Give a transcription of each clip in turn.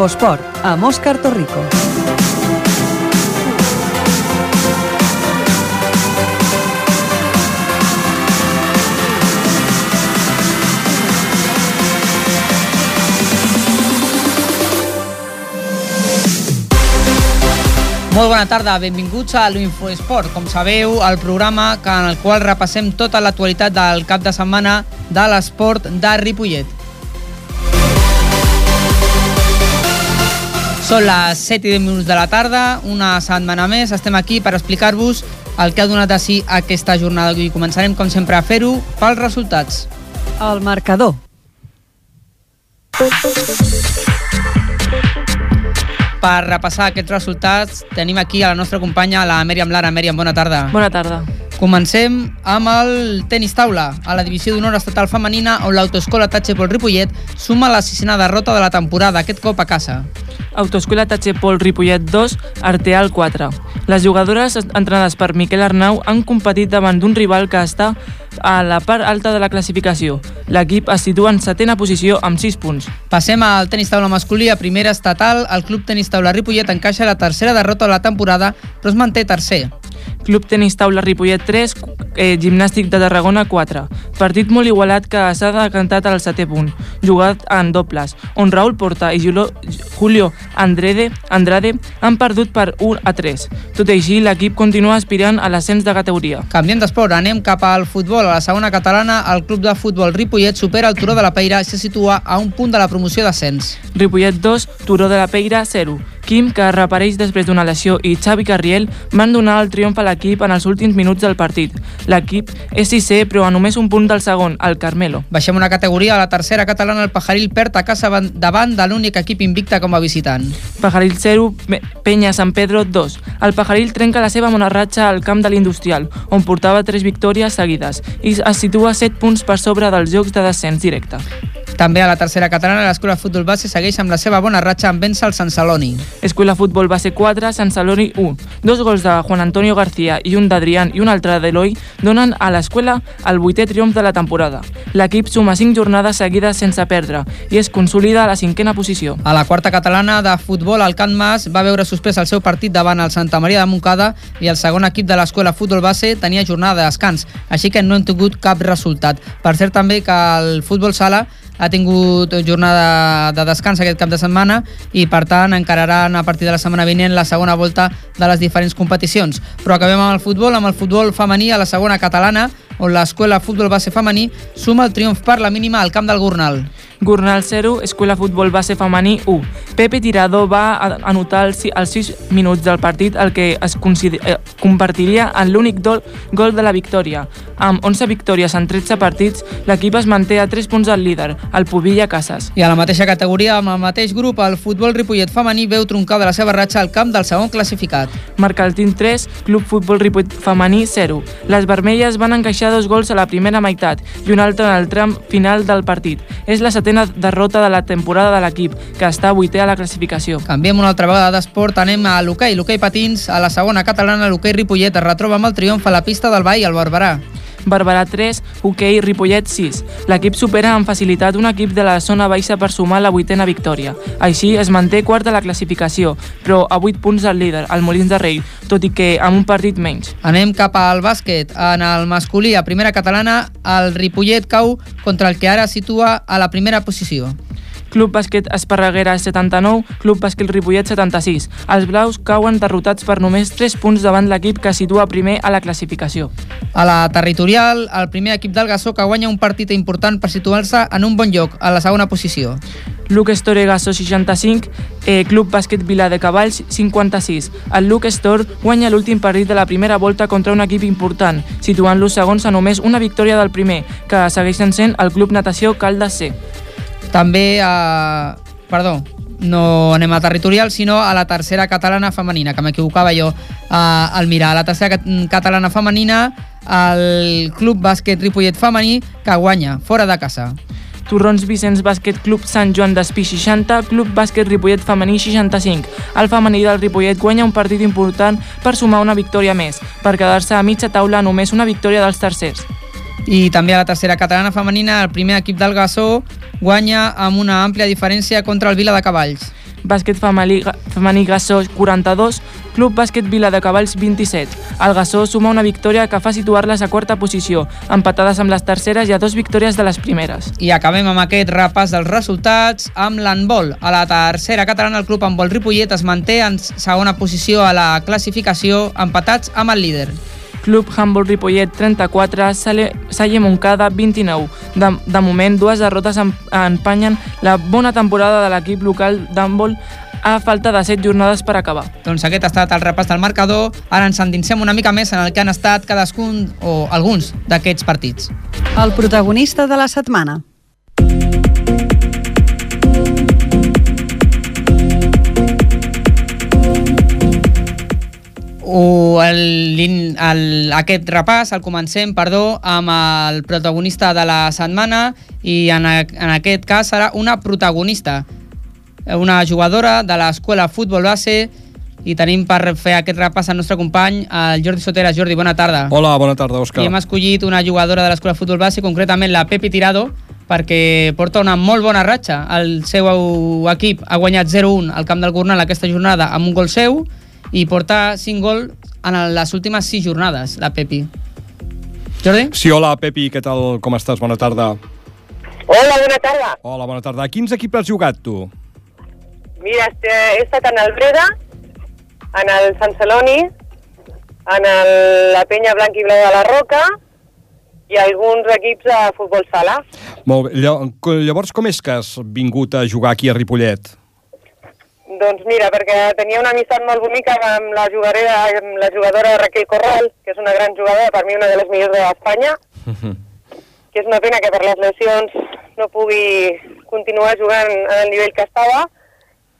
Infosport, amb Òscar Torrico. Molt bona tarda, benvinguts a l'Infoesport. Com sabeu, el programa en el qual repassem tota l'actualitat del cap de setmana de l'esport de Ripollet. Són les 7 i 10 minuts de la tarda, una setmana més. Estem aquí per explicar-vos el que ha donat a si aquesta jornada i començarem, com sempre, a fer-ho pels resultats. El marcador. Per repassar aquests resultats tenim aquí a la nostra companya, la Mèriam Lara. Mèriam, bona tarda. Bona tarda. Comencem amb el tenis taula, a la divisió d'honor estatal femenina, on l'autoescola Tatxepol Ripollet suma la sisena derrota de la temporada, aquest cop a casa. Autoescola Tatxepol Ripollet 2, Arteal 4. Les jugadores entrenades per Miquel Arnau han competit davant d'un rival que està a la part alta de la classificació. L'equip es situa en setena posició amb 6 punts. Passem al tenis taula masculí, a primera estatal, el club tenis taula Ripollet encaixa la tercera derrota de la temporada, però es manté tercer. Club Tenis Taula Ripollet 3, eh, Gimnàstic de Tarragona 4. Partit molt igualat que s'ha decantat al setè punt, jugat en dobles, on Raül Porta i Julio, Andrade, Andrade han perdut per 1 a 3. Tot i així, l'equip continua aspirant a l'ascens de categoria. Canviem d'esport, anem cap al futbol. A la segona catalana, el club de futbol Ripollet supera el Turó de la Peira i se situa a un punt de la promoció d'ascens. Ripollet 2, Turó de la Peira 0. Quim, que reapareix després d'una lesió, i Xavi Carriel van donar el triomf a l'equip en els últims minuts del partit. L'equip és sisè, però a només un punt del segon, el Carmelo. Baixem una categoria, a la tercera catalana, el Pajaril perd a casa van- davant de l'únic equip invicte com a visitant. Pajaril 0, Pe- Penya San Pedro 2. El Pajaril trenca la seva bona ratxa al camp de l'Industrial, on portava tres victòries seguides, i es situa 7 punts per sobre dels jocs de descens directe. També a la tercera catalana, l'escola futbol base segueix amb la seva bona ratxa en vèncer el Sant Celoni. Escuela Futbol Base 4, Sant Celoni 1. Dos gols de Juan Antonio García i un d'Adrián i un altre d'Eloi donen a l'escola el vuitè triomf de la temporada. L'equip suma 5 jornades seguides sense perdre i es consolida a la cinquena posició. A la quarta catalana de futbol, el Can Mas va veure suspès el seu partit davant el Santa Maria de Montcada i el segon equip de l'escola futbol base tenia jornada de descans, així que no han tingut cap resultat. Per cert també que el futbol sala ha tingut jornada de descans aquest cap de setmana i per tant encararan a partir de la setmana vinent la segona volta de les diferents competicions. Però acabem amb el futbol, amb el futbol femení a la segona catalana, on l'escola futbol base femení suma el triomf per la mínima al camp del Gornal. Gurnal 0, Escuela Futbol Base Femení 1. Pepe Tirado va anotar els si- els 6 minuts del partit el que es eh, convertiria en l'únic gol de la victòria. Amb 11 victòries en 13 partits, l'equip es manté a 3 punts del líder, el Pubilla Casas. I a la mateixa categoria, amb el mateix grup, el futbol Ripollet femení veu troncar de la seva ratxa al camp del segon classificat. Marcaltín 3, Club Futbol Ripollet Femení 0. Les vermelles van encaixar dos gols a la primera meitat i un altre en el tram final del partit. És la setena derrota de la temporada de l'equip, que està vuitè a la classificació. Canviem una altra vegada d'esport, anem a l'hoquei. L'hoquei patins, a la segona catalana, l'hoquei Ripollet es retroba amb el triomf a la pista del Vall al Barberà. Barberà 3, hoquei Ripollet 6. L'equip supera amb facilitat un equip de la zona baixa per sumar la vuitena victòria. Així es manté quart a la classificació, però a 8 punts del líder, el Molins de Rei, tot i que amb un partit menys. Anem cap al bàsquet. En el masculí, a primera catalana, el Ripollet cau contra el que ara situa a la primera posició. Club Bàsquet Esparreguera 79, Club Bàsquet Ripollet 76. Els blaus cauen derrotats per només 3 punts davant l'equip que situa primer a la classificació. A la territorial, el primer equip del Gassó que guanya un partit important per situar-se en un bon lloc, a la segona posició. Luke Store Gasso 65, eh, Club Bàsquet Vila de Cavalls 56. El Luke Store guanya l'últim partit de la primera volta contra un equip important, situant-los segons a només una victòria del primer, que segueixen sent el Club Natació Caldes C. També, eh, perdó, no anem a territorial, sinó a la tercera catalana femenina, que m'equivocava jo eh, al mirar. A la tercera cat- catalana femenina, el Club Bàsquet Ripollet femení, que guanya, fora de casa. Torrons Vicenç Bàsquet Club Sant Joan d'Espí 60, Club Bàsquet Ripollet Femení 65. El femení del Ripollet guanya un partit important per sumar una victòria més, per quedar-se a mitja taula a només una victòria dels tercers. I també a la tercera catalana femenina, el primer equip del Gassó guanya amb una àmplia diferència contra el Vila de Cavalls. Bàsquet Femení, femení Gassó 42, Club Bàsquet Vila de Cavalls 27. El Gassó suma una victòria que fa situar-les a quarta posició, empatades amb les terceres i a dos victòries de les primeres. I acabem amb aquest repàs dels resultats amb l'handbol. A la tercera catalana, el club handbol Ripollet es manté en segona posició a la classificació, empatats amb el líder. Club Handball Ripollet 34, Salle, Salle Moncada 29. De, de moment, dues derrotes em- empanyen la bona temporada de l'equip local d'handball a falta de 7 jornades per acabar. Doncs aquest ha estat el repàs del marcador. Ara ens endinsem una mica més en el que han estat cadascun o alguns d'aquests partits. El protagonista de la setmana. O el, el, aquest repàs el comencem, perdó, amb el protagonista de la setmana i en, a, en aquest cas serà una protagonista, una jugadora de l'escola Futbol Base i tenim per fer aquest repàs el nostre company, el Jordi Soteras. Jordi, bona tarda. Hola, bona tarda, Òscar. I hem escollit una jugadora de l'escola Futbol Base, concretament la Pepi Tirado, perquè porta una molt bona ratxa. El seu equip ha guanyat 0-1 al camp del Gornal aquesta jornada amb un gol seu i porta 5 gols en les últimes 6 jornades, la Pepi. Jordi? Sí, hola, Pepi, què tal? Com estàs? Bona tarda. Hola, bona tarda. Hola, bona tarda. A quins equips has jugat, tu? Mira, este, he estat en el Breda, en el Sant Celoni, en el, la Penya Blanc i Blau de la Roca i alguns equips de futbol sala. Molt bé. Lla- Llavors, com és que has vingut a jugar aquí a Ripollet? Doncs mira, perquè tenia una amistat molt bonica amb la, jugadora, amb la jugadora Raquel Corral, que és una gran jugadora, per mi una de les millors d'Espanya, que és una pena que per les lesions no pugui continuar jugant al nivell que estava,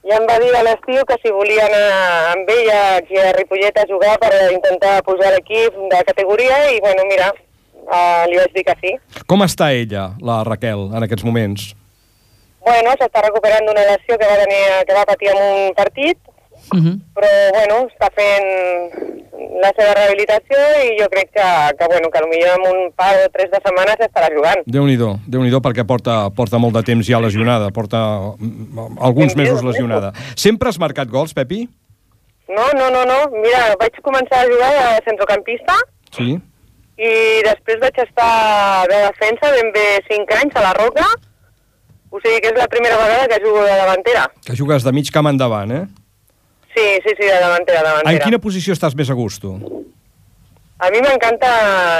i em va dir a l'estiu que si volia anar amb ella aquí a Ripollet a jugar per intentar pujar l'equip de categoria, i bueno, mira, uh, li vaig dir que sí. Com està ella, la Raquel, en aquests moments? Bueno, s'està recuperant d'una lesió que va, tenir, que va patir en un partit, Uh -huh. però bueno, està fent la seva rehabilitació i jo crec que, que, bueno, que potser en un par o tres de setmanes estarà jugant. Déu-n'hi-do, déu nhi déu perquè porta, porta molt de temps ja lesionada, porta mm, alguns Déu-n'hi-do, mesos lesionada. Sempre has marcat gols, Pepi? No, no, no, no. Mira, vaig començar a jugar de centrocampista Sí. i després vaig estar de defensa ben bé 5 anys a la Roca. O sigui que és la primera vegada que jugo de davantera. Que jugues de mig camp endavant, eh? Sí, sí, sí, de davantera, davantera. En quina posició estàs més a gust, tu? A mi m'encanta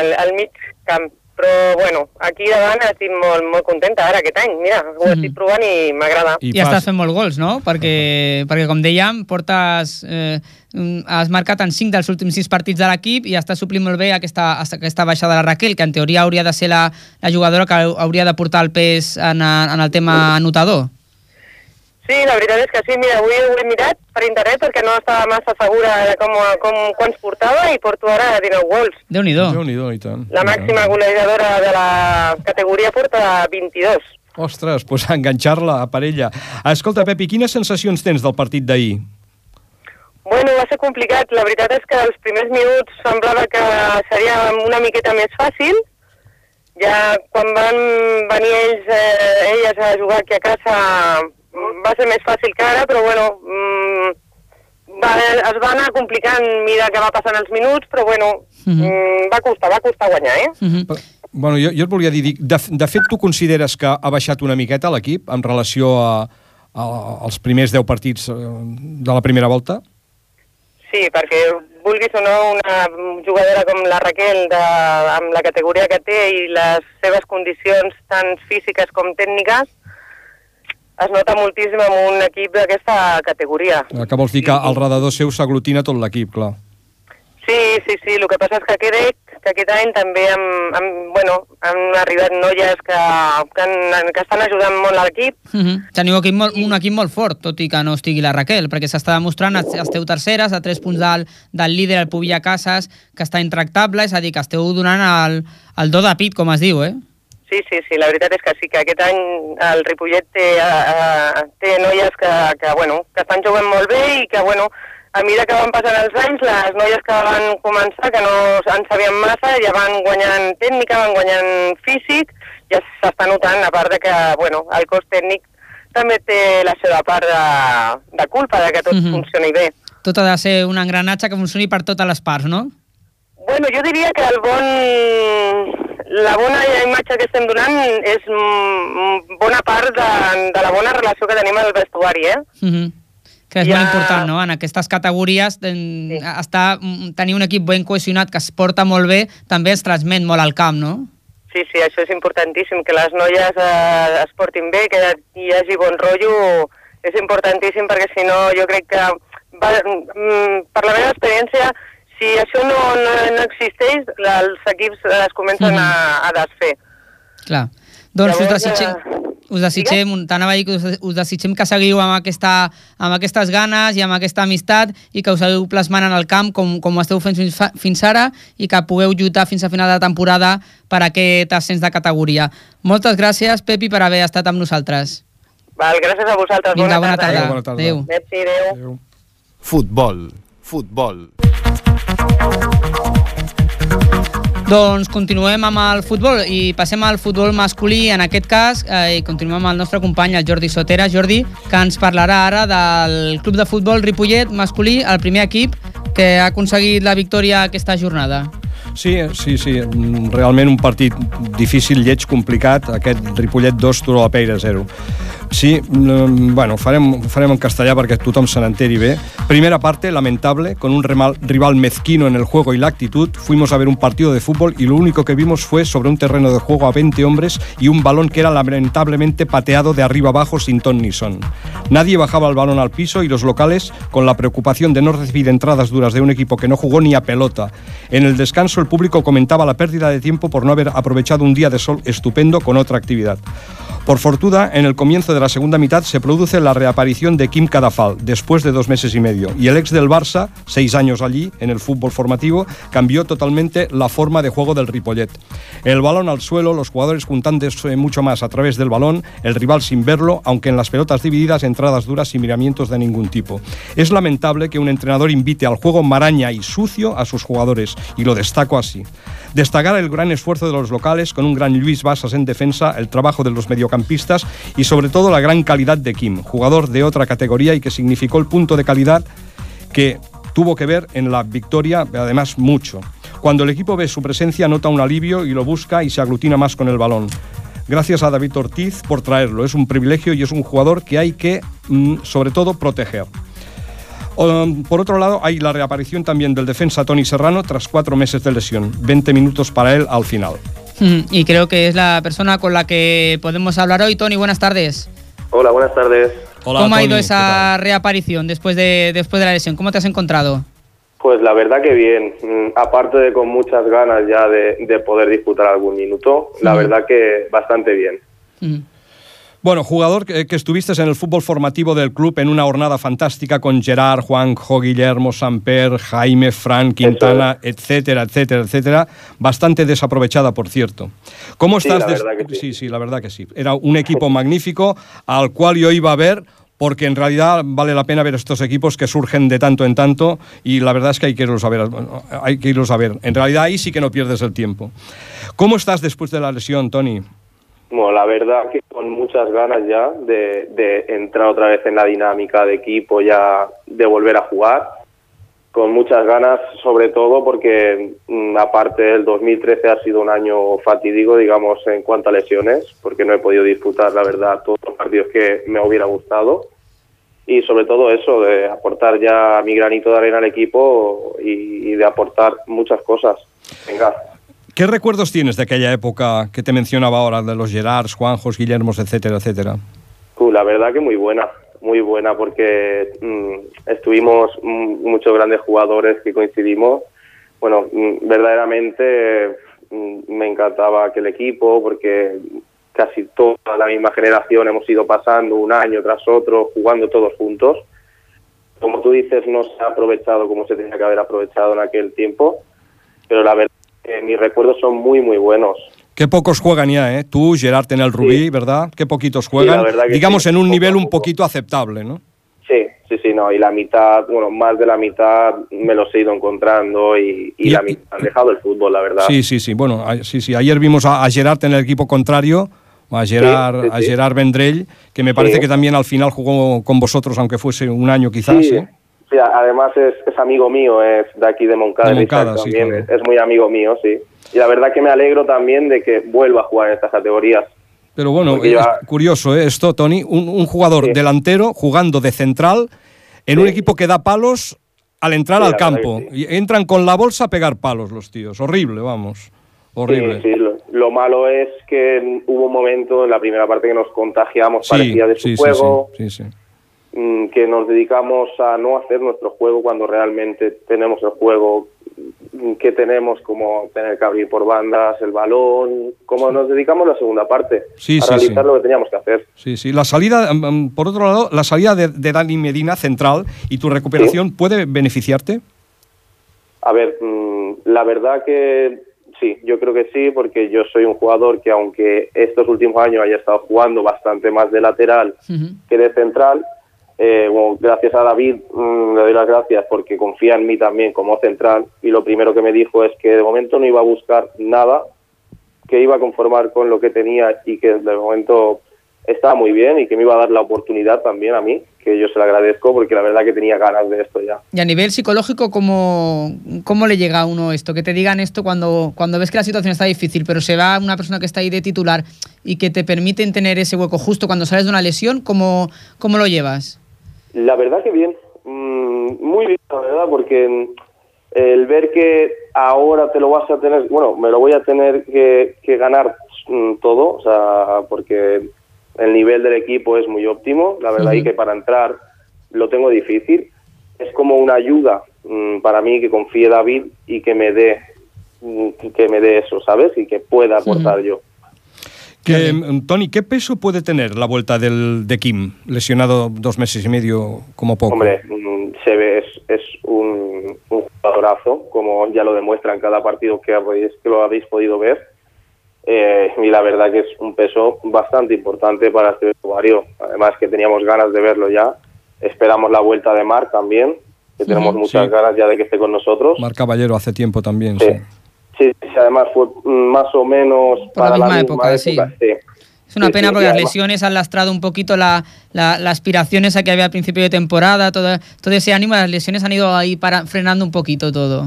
el, el mig camp, però bueno, aquí davant estic molt, molt contenta ara aquest any. Mira, ho Mhm. estic provant i m'agrada. I, I estàs fent molts gols, no? Perquè, perquè com dèiem, portes, eh, mm, has marcat en 5 dels últims 6 partits de l'equip i estàs suplint molt bé aquesta, aquesta baixada de la Raquel, que en teoria hauria de ser la, la jugadora que hauria de portar el pes en, a- en el tema anotador. Sí, la veritat és que sí. Mira, avui ho he mirat per internet perquè no estava massa segura de com, com quants portava i porto ara 19 gols. Déu-n'hi-do. Déu-n'hi-do, i tant. La màxima golejadora de la categoria porta 22. Ostres, doncs enganxar-la a parella. Escolta, Pepi, quines sensacions tens del partit d'ahir? Bueno, va ser complicat. La veritat és que els primers minuts semblava que seria una miqueta més fàcil. Ja quan van venir ells, eh, elles a jugar aquí a casa va ser més fàcil que ara, però bueno, mm, va, es va anar complicant a mesura que va passant els minuts, però bueno, Mhm. mm, va costar, va costar guanyar, eh? Uh -huh. Bueno, jo, jo et volia dir, de, de fet, tu consideres que ha baixat una miqueta l'equip en relació a, a, als primers 10 partits eh, de la primera volta? Sí, perquè vulguis o no, una jugadora com la Raquel, de, amb la categoria que té i les seves condicions tant físiques com tècniques, es nota moltíssim en un equip d'aquesta categoria. Eh, Que vols dir que al redador seu s'aglutina tot l'equip, clar. Sí, sí, sí, el que passa és que crec que aquest any també han, han, bueno, han arribat noies que, que, han, que estan ajudant molt a l'equip. Uh -huh. Teniu equip molt, un equip molt fort, tot i que no estigui la Raquel, perquè s'està demostrant, es- esteu terceres, a 3 punts del, del líder, el Pubilla Casas, que està intractable, és a dir, que esteu donant el, el do de pit, com es diu, eh? Sí, sí, sí, la veritat és que sí, que aquest any el Ripollet té, uh, té noies que, que, bueno, que estan jugant molt bé i que, bueno, a mesura que van passant els anys, les noies que van començar, que no en sabien massa, ja van guanyant tècnica, van guanyant físic, ja s'està notant, a part de que, bueno, el cos tècnic també té la seva part de, de culpa de que tot Mhm. funcioni bé. Tot ha de ser un engranatge que funcioni per totes les parts, no? Bueno, jo diria que el bon, la bona imatge que estem donant és mm, bona part de, de la bona relació que tenim al vestuari, eh? Mhm. que és Ja. molt important, no? En aquestes categories, en, Sí. estar, mm, tenir un equip ben cohesionat que es porta molt bé, també es transmet molt al camp, no? Sí, sí, això és importantíssim, que les noies eh, es portin bé, que hi hagi bon rotllo, és importantíssim perquè si no jo crec que, va, mm, per la meva experiència, si això no, no, no existeix, els equips es comencen Mhm. a, a desfer. Clar. Doncs us Llavors, desitgem, eh, us desitgem, t'anava a dir que us, us desitgem que seguiu amb, aquesta, amb aquestes ganes i amb aquesta amistat i que us seguiu plasmant en el camp com, com ho esteu fent fins, fa, fins ara i que pugueu lluitar fins a final de temporada per aquest ascens de categoria. Moltes gràcies, Pepi, per haver estat amb nosaltres. Val, gràcies a vosaltres. Vinga, bona bona tarda. tarda. Bona tarda. Adéu. Adéu. Adéu. Futbol, futbol. Doncs continuem amb el futbol i passem al futbol masculí, en aquest cas, eh, i continuem amb el nostre company, el Jordi Sotera. Jordi, que ens parlarà ara del club de futbol Ripollet masculí, el primer equip que ha aconseguit la victòria aquesta jornada. Sí, sí, sí, realment un partit difícil, lleig, complicat, aquest Ripollet 2, Turó la Peira 0. Sí, mm, bueno, farem, farem en castellà perquè tothom se n'enteri bé. Primera parte, lamentable, con un rival mezquino en el juego y la actitud. Fuimos a ver un partido de fútbol y lo único que vimos fue sobre un terreno de juego a 20 hombres y un balón que era lamentablemente pateado de arriba abajo sin ton ni son. Nadie bajaba el balón al piso y los locales, con la preocupación de no recibir entradas duras de un equipo que no jugó ni a pelota. En el descanso el público comentaba la pérdida de tiempo por no haber aprovechado un día de sol estupendo con otra actividad. Por fortuna, en el comienzo de la segunda mitad se produce la reaparición de Kim Cadafal, después de dos meses y medio, y el ex del Barça, seis años allí, en el fútbol formativo, cambió totalmente la forma de juego del Ripollet. El balón al suelo, los jugadores juntándose mucho más a través del balón, el rival sin verlo, aunque en las pelotas divididas, entradas duras y miramientos de ningún tipo. Es lamentable que un entrenador invite al juego maraña y sucio a sus jugadores, y lo destaco así. Destacar el gran esfuerzo de los locales con un gran Luis Basas en defensa, el trabajo de los mediocampistas y sobre todo la gran calidad de Kim, jugador de otra categoría y que significó el punto de calidad que tuvo que ver en la victoria, además mucho. Cuando el equipo ve su presencia nota un alivio y lo busca y se aglutina más con el balón. Gracias a David Ortiz por traerlo. Es un privilegio y es un jugador que hay que, mm, sobre todo, proteger. Por otro lado, hay la reaparición también del defensa Tony Serrano tras cuatro meses de lesión. 20 minutos para él al final. Mm, Y creo que es la persona con la que podemos hablar hoy. Tony, buenas tardes. Hola, buenas tardes. ¿Cómo ha ido esa reaparición después de, después de la lesión? ¿Cómo te has encontrado? Pues la verdad que bien, Mm, aparte de con muchas ganas ya de, de poder disputar algún minuto, la verdad que bastante bien. Mm. Bueno, jugador que, que estuviste en el fútbol formativo del club en una jornada fantástica con Gerard, Juanjo, Guillermo, Samper, Jaime, Fran, Quintana, etcétera, etcétera, etcétera. Bastante desaprovechada, por cierto. ¿Cómo Sí, estás? la des- verdad que sí, sí. sí, la verdad que sí. Era un equipo magnífico al cual yo iba a ver porque en realidad vale la pena ver estos equipos que surgen de tanto en tanto y la verdad es que hay que irlos a ver. Hay que irlos a ver. En realidad ahí sí que no pierdes el tiempo. ¿Cómo estás después de la lesión, Tony? Bueno, la verdad que con muchas ganas ya de, entrar otra vez en la dinámica de equipo, ya de volver a jugar. Con muchas ganas, sobre todo porque mm, aparte del 2013 ha sido un año fatídico, digamos, en cuanto a lesiones, porque no he podido disfrutar, la verdad, todos los partidos que me hubiera gustado. Y sobre todo eso, de aportar ya mi granito de arena al equipo y, y de aportar muchas cosas. Venga. ¿Qué recuerdos tienes de aquella época que te mencionaba ahora, de los Gerards, Juanjos, Guillermos, etcétera, etcétera? Uh, la verdad que muy buena, muy buena porque mm, estuvimos mm, muchos grandes jugadores que coincidimos. Bueno, mm, verdaderamente mm, me encantaba aquel equipo porque casi toda la misma generación hemos ido pasando un año tras otro jugando todos juntos. Como tú dices, no se ha aprovechado como se tenía que haber aprovechado en aquel tiempo, pero la verdad que mis recuerdos son muy, muy buenos. Qué pocos juegan ya, ¿eh? Tú, Gerard en el Rubí, ¿verdad? Qué poquitos juegan. Digamos en un poco nivel un poquito aceptable, ¿no? Sí, sí, sí, no, y la mitad, bueno, más de la mitad me los he ido encontrando y, y Y- la mitad han dejado el fútbol, la verdad. Sí, sí, sí. Bueno, a- sí, sí. Ayer vimos a, a Gerard en el equipo contrario, a Gerard, Sí, a. Gerard Vendrell, que me parece que también al final jugó con vosotros, aunque fuese un año quizás. Sí, ¿eh? Sí, además es, es amigo mío, es de aquí de Moncada, De Moncada, sí, también, claro. es, muy amigo mío, sí. Y la verdad que me alegro también de que vuelva a jugar en estas categorías. Pero bueno, es curioso ¿eh? esto, Tony. Un, un jugador Sí. delantero jugando de central en un equipo que da palos al entrar al campo. Y entran con la bolsa a pegar palos los tíos. Horrible, vamos. Horrible. Sí, sí, lo, lo malo es que hubo un momento en la primera parte que nos contagiamos, Sí, parecía de su juego, sí, sí, sí. Que nos dedicamos a no hacer nuestro juego cuando realmente tenemos el juego mm, que tenemos, como tener que abrir por bandas, el balón, como nos dedicamos la segunda parte, Sí, a sí, realizar sí. lo que teníamos que hacer. Sí, sí. La salida, mm, mm, por otro lado, la salida de, de Dani Medina central y tu recuperación puede beneficiarte. A ver, mm, la verdad que sí, yo creo que sí, porque yo soy un jugador que aunque estos últimos años haya estado jugando bastante más de lateral que de central, eh, bueno, gracias a David mm, le doy las gracias porque confía en mí también como central y lo primero que me dijo es que de momento no iba a buscar nada, que iba a conformar con lo que tenía y que de momento estaba muy bien y que me iba a dar la oportunidad también a mí, que yo se lo agradezco porque la verdad que tenía ganas de esto ya. Y a nivel psicológico, ¿cómo, ¿cómo le llega a uno esto? Que te digan esto cuando, cuando ves que la situación está difícil, pero se va una persona que está ahí de titular y que te permiten tener ese hueco justo cuando sales de una lesión, ¿cómo, cómo lo llevas? La verdad que bien, Mm, muy bien, la verdad, porque mm, el ver que ahora te lo vas a tener, bueno, me lo voy a tener que, que ganar mm, todo, o sea, porque el nivel del equipo es muy óptimo, la verdad, y Ujú. que para entrar lo tengo difícil. Es como una ayuda mm, para mí que confíe David y que me dé mm, que me dé eso, ¿sabes? Y que pueda aportar yo. Que, mm, Tony, ¿qué peso puede tener la vuelta del, de Kim, lesionado dos meses y medio como poco? Hombre, mm, se ve, es, es un, un jugadorazo, como ya lo demuestra en cada partido que, habéis, que lo habéis podido ver. Eh, y la verdad que es un peso bastante importante para este vestuario. Además que teníamos ganas de verlo ya. Esperamos la vuelta de Marc también, que tenemos muchas Sí. ganas ya de que esté con nosotros. Mar Caballero hace tiempo también, Sí. sí. Sí, sí, además fue mm, más o menos Por la para misma época, sí. sí. Es una Sí, pena porque las lesiones han lastrado un poquito la, la, la aspiración esa que había al principio de temporada, todo, todo ese ánimo, las lesiones han ido ahí para, frenando un poquito todo.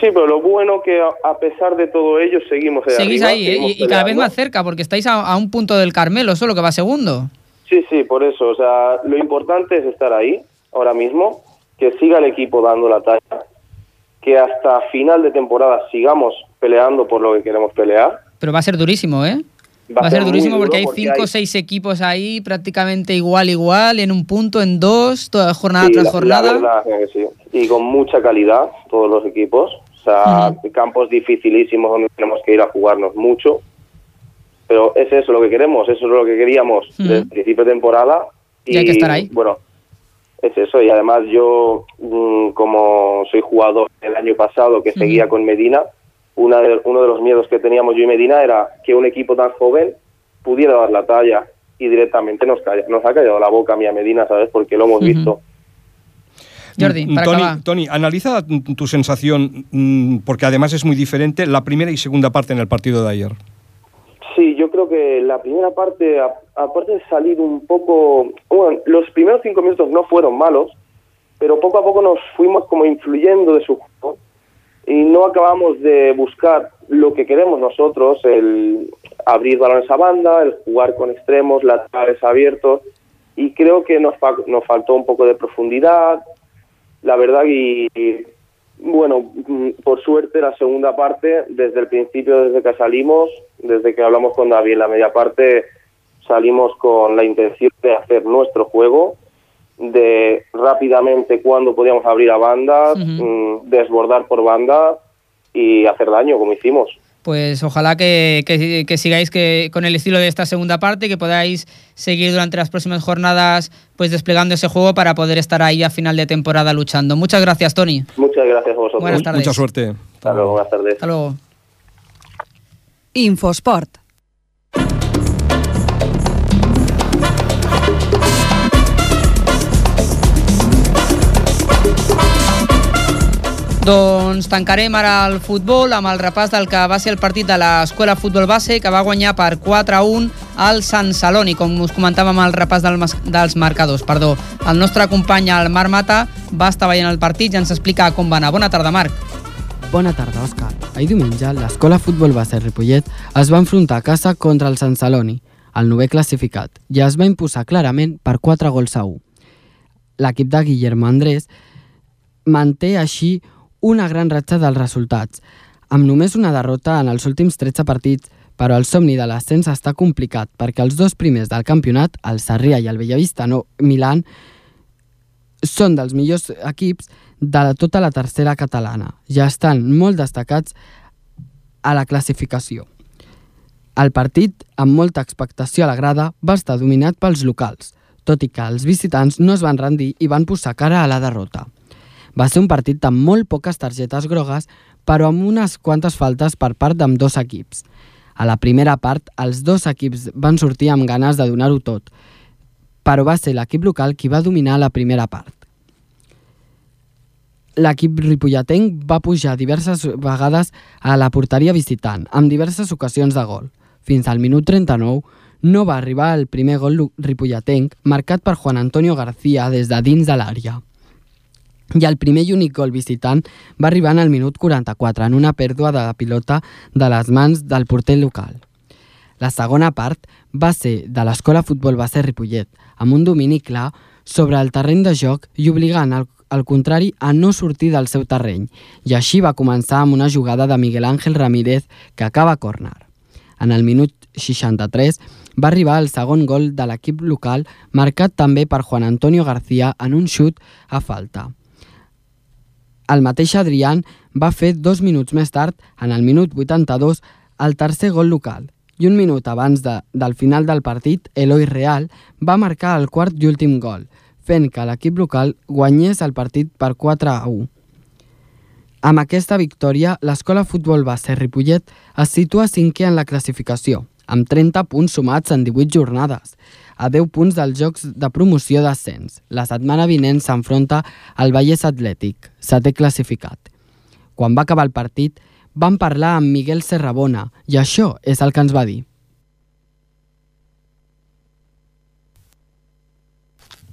Sí, pero lo bueno que a, a pesar de todo ello seguimos Seguís arriba, ahí, ¿eh? seguimos y, y cada vez más cerca, porque estáis a, a un punto del Carmelo, solo que va segundo. Sí, sí, por eso. O sea, lo importante es estar ahí ahora mismo, que siga el equipo dando la talla, que hasta final de temporada sigamos peleando por lo que queremos pelear. Pero va a ser durísimo, ¿eh? Va Va, a ser durísimo porque hay porque cinco o hay- seis equipos ahí prácticamente igual, igual, en un punto, en dos, toda jornada Sí, tras la- jornada. La verdad es que sí. Y con mucha calidad, todos los equipos. O sea, campos dificilísimos donde tenemos que ir a jugarnos mucho. Pero es eso lo que queremos, eso es lo que queríamos desde el principio de temporada. Y hay que estar ahí. Bueno, es eso. Y además yo, mm, como soy jugador el año pasado que seguía con Medina, una de- uno de los miedos que teníamos yo y Medina era que un equipo tan joven pudiera dar la talla y directamente nos, calla, nos ha callado la boca a mí a Medina, ¿sabes? Porque lo hemos visto. Jordi, para Tony, acabar. Tony, analiza tu tu sensación, mm, porque además es muy diferente, la primera y segunda parte en el partido de ayer. Creo que la primera parte, aparte de salir un poco... Bueno, los primeros cinco minutos no fueron malos, pero poco a poco nos fuimos como influyendo de su juego y no acabamos de buscar lo que queremos nosotros, el abrir balones a banda, el jugar con extremos, laterales abiertos, y creo que nos, fa- nos faltó un poco de profundidad, la verdad, y, y, bueno, mm, por suerte la segunda parte, desde el principio, desde que salimos, desde que hablamos con David en la media parte, salimos con la intención de hacer nuestro juego, de rápidamente cuando podíamos abrir a bandas, mm, desbordar por banda y hacer daño, como hicimos. Pues ojalá que, que- que sigáis que, con el estilo de esta segunda parte, que podáis seguir durante las próximas jornadas pues desplegando ese juego para poder estar ahí a final de temporada luchando. Muchas gracias, Tony. Muchas gracias a vosotros. Buenas tardes. Mucha suerte. Hasta luego, buenas tardes. Hasta luego. Infosport. Doncs tancarem ara el futbol amb el repàs del que va ser el partit de l'Escola Futbol Base, que va guanyar per 4 a 1 al Sant Celoni, com us comentàvem al repàs del, dels marcadors. Perdó. El nostre company, el Marc Mata, va estar veient el partit i ens explica com va anar. Bona tarda, Marc. Bona tarda, Òscar. Ahir diumenge, l'Escola Futbol Base Ripollet es va enfrontar a casa contra el Sant Celoni, el novè classificat, i es va imposar clarament per 4 gols a 1. L'equip de Guillermo Andrés manté així una gran ratxa dels resultats, amb només una derrota en els últims 13 partits, però el somni de l'ascens està complicat perquè els dos primers del campionat, el Sarrià i el Bellavista no Milan, són dels millors equips de tota la tercera catalana. Ja estan molt destacats a la classificació. El partit, amb molta expectació a la grada, va estar dominat pels locals, tot i que els visitants no es van rendir i van posar cara a la derrota. Va ser un partit amb molt poques targetes grogues, però amb unes quantes faltes per part d'amb dos equips. A la primera part, els dos equips van sortir amb ganes de donar-ho tot, però va ser l'equip local qui va dominar la primera part. L'equip ripolletenc va pujar diverses vegades a la porteria visitant, amb diverses ocasions de gol. Fins al minut 39 no va arribar el primer gol ripolletenc, marcat per Juan Antonio García des de dins de l'àrea. I el primer i únic gol visitant va arribar en el minut 44, en una pèrdua de la pilota de les mans del porter local. La segona part va ser de l'Escola Futbol Base Ripollet, amb un domini clar sobre el terreny de joc i obligant al, al contrari a no sortir del seu terreny, i així va començar amb una jugada de Miguel Ángel Ramírez que acaba a córner. En el minut 63 va arribar el segon gol de l'equip local, marcat també per Juan Antonio García en un xut a falta. El mateix Adrián va fer dos minuts més tard, en el minut 82, el tercer gol local. I un minut abans de, del final del partit, Eloi Real va marcar el quart i últim gol, fent que l'equip local guanyés el partit per 4 a 1. Amb aquesta victòria, l'Escola Futbol Base Ripollet es situa cinquè en la classificació, amb 30 punts sumats en 18 jornades, a 10 punts dels Jocs de Promoció d'Ascens. La setmana vinent s'enfronta al Vallès Atlètic, setè classificat. Quan va acabar el partit, vam parlar amb Miguel Serrabona i això és el que ens va dir.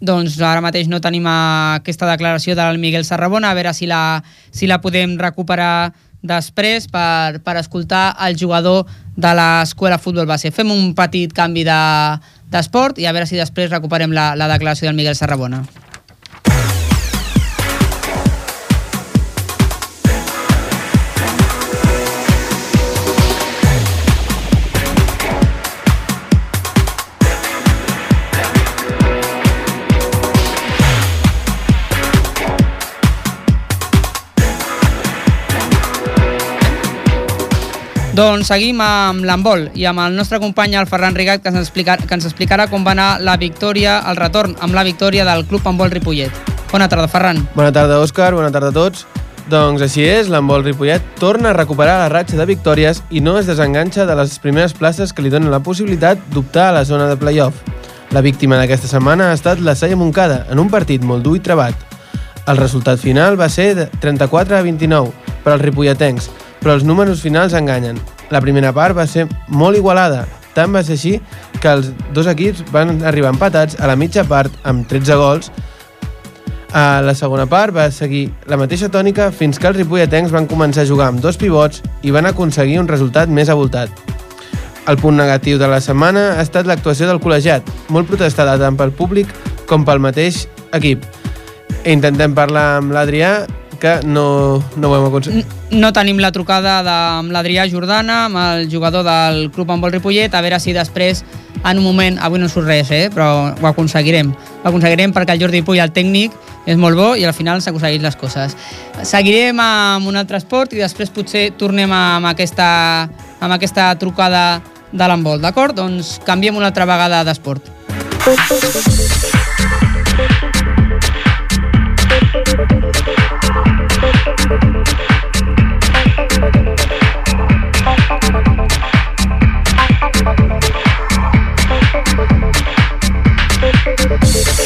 Doncs ara mateix no tenim aquesta declaració del Miguel Sarrabona, a veure si la, si la podem recuperar després per, per escoltar el jugador de l'escola futbol base. Fem un petit canvi de- d'esport de, i a veure si després recuperem la, la declaració del Miguel Sarrabona. Doncs seguim amb l'handbol i amb el nostre company el Ferran Rigat que ens, explicar, que ens explicarà com va anar la victòria, el retorn amb la victòria del Club Handbol Ripollet. Bona tarda, Ferran. Bona tarda, Òscar. Bona tarda a tots. Doncs així és, l'handbol Ripollet torna a recuperar la ratxa de victòries i no es desenganxa de les primeres places que li donen la possibilitat d'optar a la zona de play-off. La víctima d'aquesta setmana ha estat la Saia Moncada, en un partit molt dur i trebat. El resultat final va ser de 34 a 29 per als ripolletens, però els números finals enganyen. La primera part va ser molt igualada, tant va ser així que els dos equips van arribar empatats a la mitja part amb 13 gols a la segona part va seguir la mateixa tònica fins que els ripolletens van començar a jugar amb dos pivots i van aconseguir un resultat més avoltat. El punt negatiu de la setmana ha estat l'actuació del col·legiat, molt protestada tant pel públic com pel mateix equip. Intentem parlar amb l'Adrià, que no, no ho hem aconseguit. No tenim la trucada de, amb l'Adrià Jordana, amb el jugador del Club Handbol Ripollet, a veure si després, en un moment, avui no surt res, eh? però ho aconseguirem. Ho aconseguirem perquè el Jordi Puy, el tècnic, és molt bo i al final s'ha aconseguit les coses. Seguirem amb un altre esport i després potser tornem amb aquesta, amb aquesta trucada de l'handbol, d'acord? Doncs canviem una altra vegada d'esport. Thank you.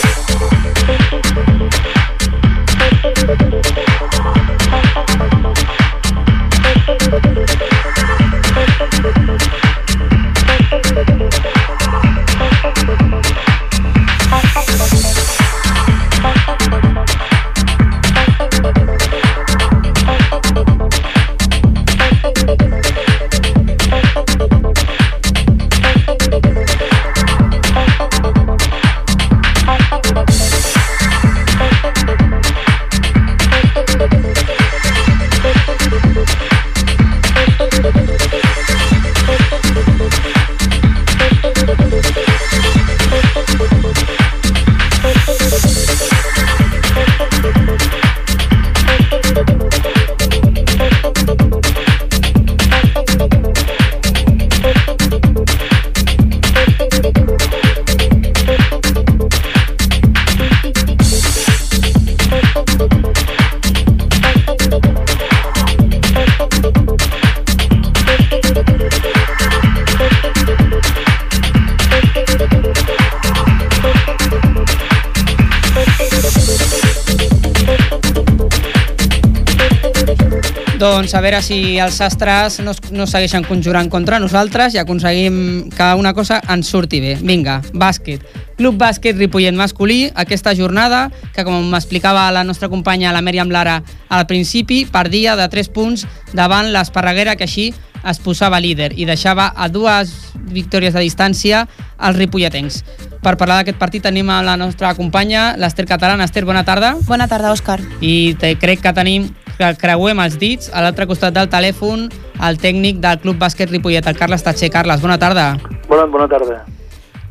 Doncs a veure si els sastres no, no segueixen conjurant contra nosaltres i aconseguim que una cosa ens surti bé. Vinga, bàsquet. Club Bàsquet Ripollet masculí, aquesta jornada, que com m'explicava la nostra companya, la Mèriam Lara, al principi, perdia de 3 punts davant l'Esparreguera, que així es posava líder i deixava a dues victòries de distància als ripolletens. Per parlar d'aquest partit tenim a la nostra companya, l'Ester Catalana. Ester, bona tarda. Bona tarda, Òscar. I te, crec que tenim creuem els dits a l'altre costat del telèfon el tècnic del Club Bàsquet Ripollet, el Carles Tatxer. Carles, bona tarda. Bona, bona tarda.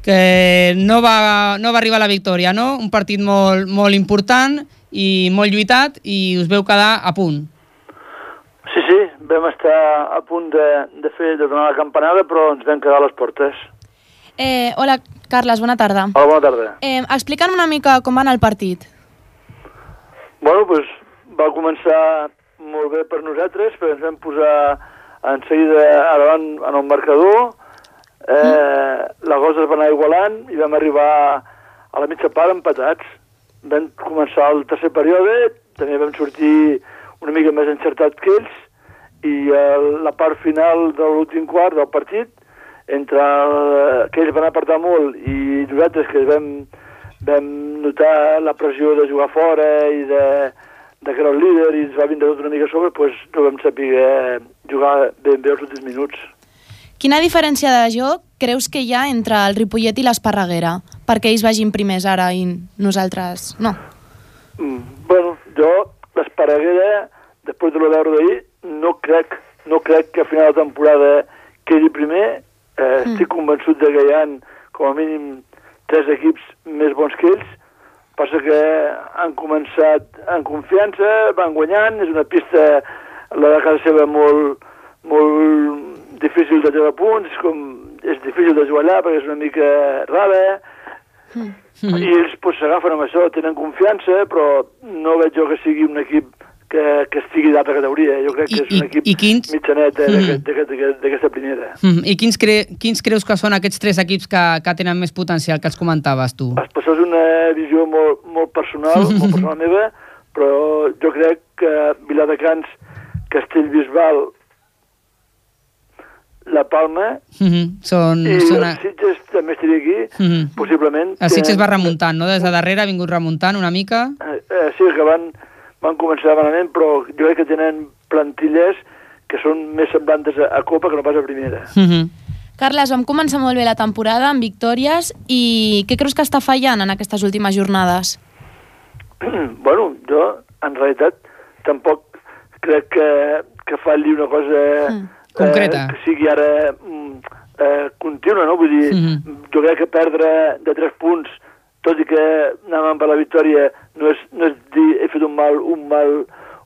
Que no va, no va arribar la victòria, no? Un partit molt, molt important i molt lluitat i us veu quedar a punt. Sí, sí, vam estar a punt de, de fer de donar la campanada, però ens vam quedar a les portes. Eh, hola, Carles, bona tarda. Hola, bona tarda. Eh, Explica'm una mica com va anar el partit. Bueno, doncs va començar molt bé per nosaltres, perquè ens vam posar en seguida davant en el marcador, eh, la cosa es va anar igualant i vam arribar a la mitja part empatats. Vam començar el tercer període, també vam sortir una mica més encertats que ells, i eh, la part final de l'últim quart del partit, entre el, que ells van apretar molt i nosaltres que vam, vam notar la pressió de jugar fora i de, de que era el líder i ens va vindre tot una mica a sobre, doncs no vam saber jugar ben bé els últims minuts. Quina diferència de joc creus que hi ha entre el Ripollet i l'Esparreguera? Perquè ells vagin primers ara i nosaltres no. Mm, bueno, jo, l'Esparreguera, després de lo veure d'ahir, no crec, no crec que a final de temporada quedi primer. Eh, mm. Estic convençut de que hi ha com a mínim tres equips més bons que ells. Passa que han començat en confiança, van guanyant, és una pista, la de casa seva, molt, molt difícil de treure punts, com, és difícil de jugar allà perquè és una mica rara, Mm. i ells pues, s'agafen amb això, tenen confiança, però no veig jo que sigui un equip que, que estigui d'altra categoria. Jo crec que és un equip i quins? mitjanet eh, d'aquest- d'aquesta primera. Mm, I quins, cre quins creus que són aquests tres equips que, que tenen més potencial, que els comentaves tu? Però això és una visió molt, molt personal, molt personal meva, però jo crec que Viladecans, Castellbisbal, La Palma Mm -hmm. Són, i són els Sitges també estaria aquí, Mm -hmm. possiblement. El Sitges va remuntant, no? Des de darrere ha vingut remuntant una mica. Eh, eh, sí, que van, van començar malament, però jo crec que tenen plantilles que són més semblantes a, a Copa que no pas a Primera. Mm -hmm. Carles, vam començar molt bé la temporada amb victòries i què creus que està fallant en aquestes últimes jornades? bueno, jo, en realitat, tampoc crec que, que falli una cosa... Mm. Concreta. Eh, que sigui ara mm, eh, contínua, no? Vull dir, Mhm. jo crec que perdre de 3 punts, tot i que anàvem per la victòria, no és, no és dir he fet un mal, un mal,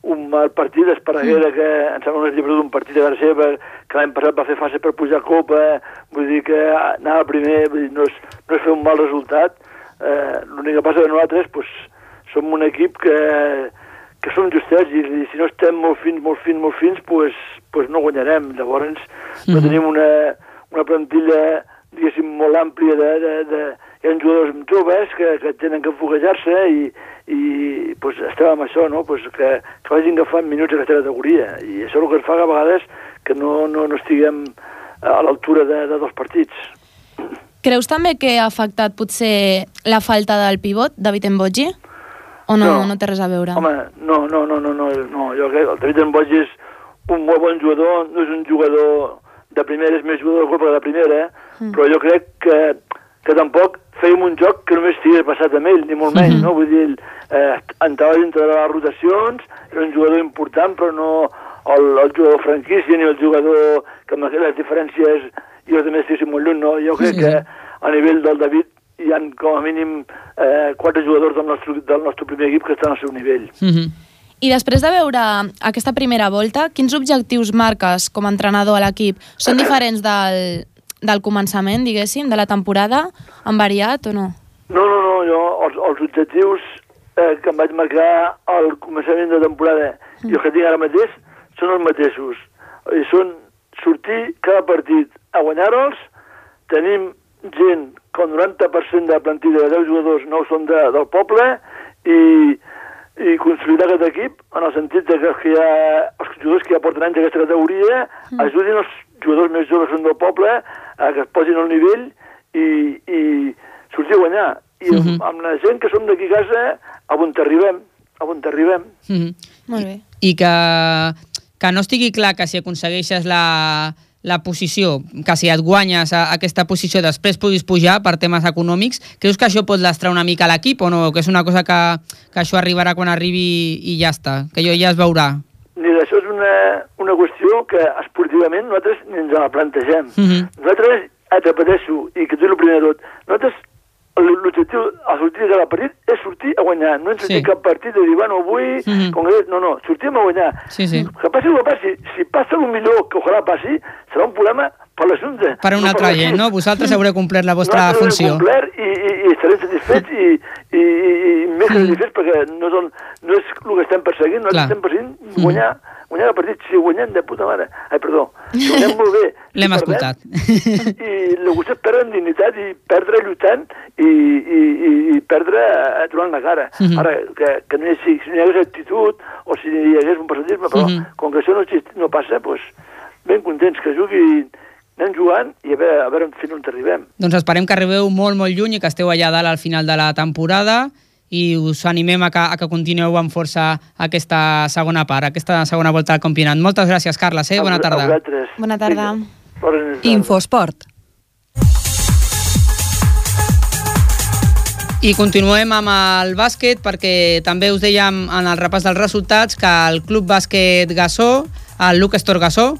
un mal partit, Esparreguera, que em sembla un llibre d'un partit de Garceba, que l'any passat va fer fase per pujar a Copa, vull dir que anava primer, vull dir, no, és, no és fer un mal resultat. Eh, L'únic que passa que nosaltres pues, som un equip que, que som justets i, i si no estem molt fins, molt fins, molt fins, pues, pues no guanyarem. Llavors no Mhm. tenim una, una plantilla, diguéssim, molt àmplia de... de, de hi ha jugadors joves que, que tenen que foguejar-se i, i pues, estem amb això, no? pues, que, que vagin agafant minuts a aquesta categoria. I això és el que ens fa que a vegades que no, no, no estiguem a l'altura de, de dos partits. Creus també que ha afectat potser la falta del pivot, David Emboggi? O no, no, No. té res a veure? Home, no, no, no, no, no, no. jo crec que el David Boig és un molt bon jugador, no és un jugador de primera, és més jugador de Copa que de primera, mm. però jo crec que, que tampoc fèiem un joc que només estigués passat amb ell, ni molt menys, Mhm. no? Vull dir, eh, entrava dintre de les rotacions, era un jugador important, però no el, el jugador franquícia ni el jugador que amb les diferències jo també estiguéssim molt lluny, no? Jo crec Sí, que sí. a nivell del David hi han com a mínim eh, quatre jugadors del nostre, del nostre primer equip que estan al seu nivell. Mm -hmm. I després de veure aquesta primera volta, quins objectius marques com a entrenador a l'equip? Són diferents del, del començament, diguéssim, de la temporada? Han variat o no? No, no, no, jo els, els objectius eh, que em vaig marcar al començament de temporada i els que tinc ara mateix són els mateixos. I són sortir cada partit a guanyar-los, tenim gent que el 90% de la plantilla de 10 jugadors no són de, del poble i, i consolidar aquest equip en el sentit de que els que, ja, els jugadors que ja porten anys a aquesta categoria Mm. ajudin els jugadors més joves que són del poble a que es posin al nivell i, i sortir a guanyar. I Mhm. amb la gent que som d'aquí a casa, a on arribem, a on arribem. Mhm. Molt bé. I que, que no estigui clar que si aconsegueixes la, la posició, que si et guanyes a, aquesta posició després puguis pujar per temes econòmics, creus que això pot lastrar una mica l'equip o no? Que és una cosa que, que això arribarà quan arribi i ja està, que jo ja es veurà. Mira, això és una, una qüestió que esportivament nosaltres ni ens la plantegem. Mhm. Nosaltres, et repeteixo, i que tu el primer de tot, nosaltres l'objectiu a sortir de cada partit és sortir a guanyar. No ens Sí. cap partit de dir, bueno, avui, Mhm. com que... No, no, sortim a guanyar. Sí, sí. Que passi el que passi, si passa el millor, que ojalà passi, serà un problema per l'assumpte. Per una no altra gent, no? Vosaltres haureu complert la vostra Nosaltres hem funció. complert i, i, i estarem satisfets i, i, i, i més que Mm. satisfets perquè no el, no és el que estem perseguint, nosaltres Clar. estem perseguint Mm. guanyar, guanyar el partit. Si guanyem de puta mare, ai, perdó, si guanyem molt bé, L'hem escoltat. i qüestió és perdre en dignitat i perdre lluitant i, i, i, i perdre eh, trobant la cara. Mhm. Ara, que, que no hi, si, si no hi hagués actitud o si hi hagués un percentisme, però Mhm. com que això no, no passa, doncs ben contents que jugui anem jugant i a veure, a veure fins on arribem. Doncs esperem que arribeu molt, molt lluny i que esteu allà dalt al final de la temporada i us animem a que, a que continueu amb força aquesta segona part, aquesta segona volta al campionat. Moltes gràcies, Carles, eh? Bona tarda. Bona tarda. Infosport. I continuem amb el bàsquet perquè també us dèiem en el repàs dels resultats que el Club Bàsquet Gassó, el Lucas Gassó,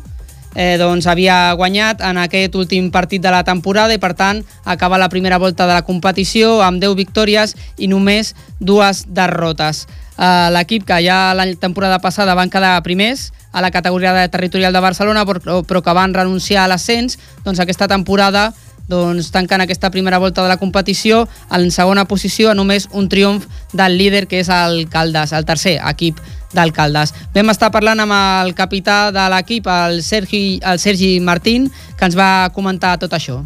eh, doncs havia guanyat en aquest últim partit de la temporada i per tant acaba la primera volta de la competició amb 10 victòries i només dues derrotes. Eh, L'equip que ja la temporada passada van quedar primers a la categoria de territorial de Barcelona però, però que van renunciar a l'ascens, doncs aquesta temporada doncs, tancant aquesta primera volta de la competició en segona posició a només un triomf del líder que és el Caldes, el tercer equip del Caldes. Vam estar parlant amb el capità de l'equip, el Sergi, el Sergi Martín, que ens va comentar tot això.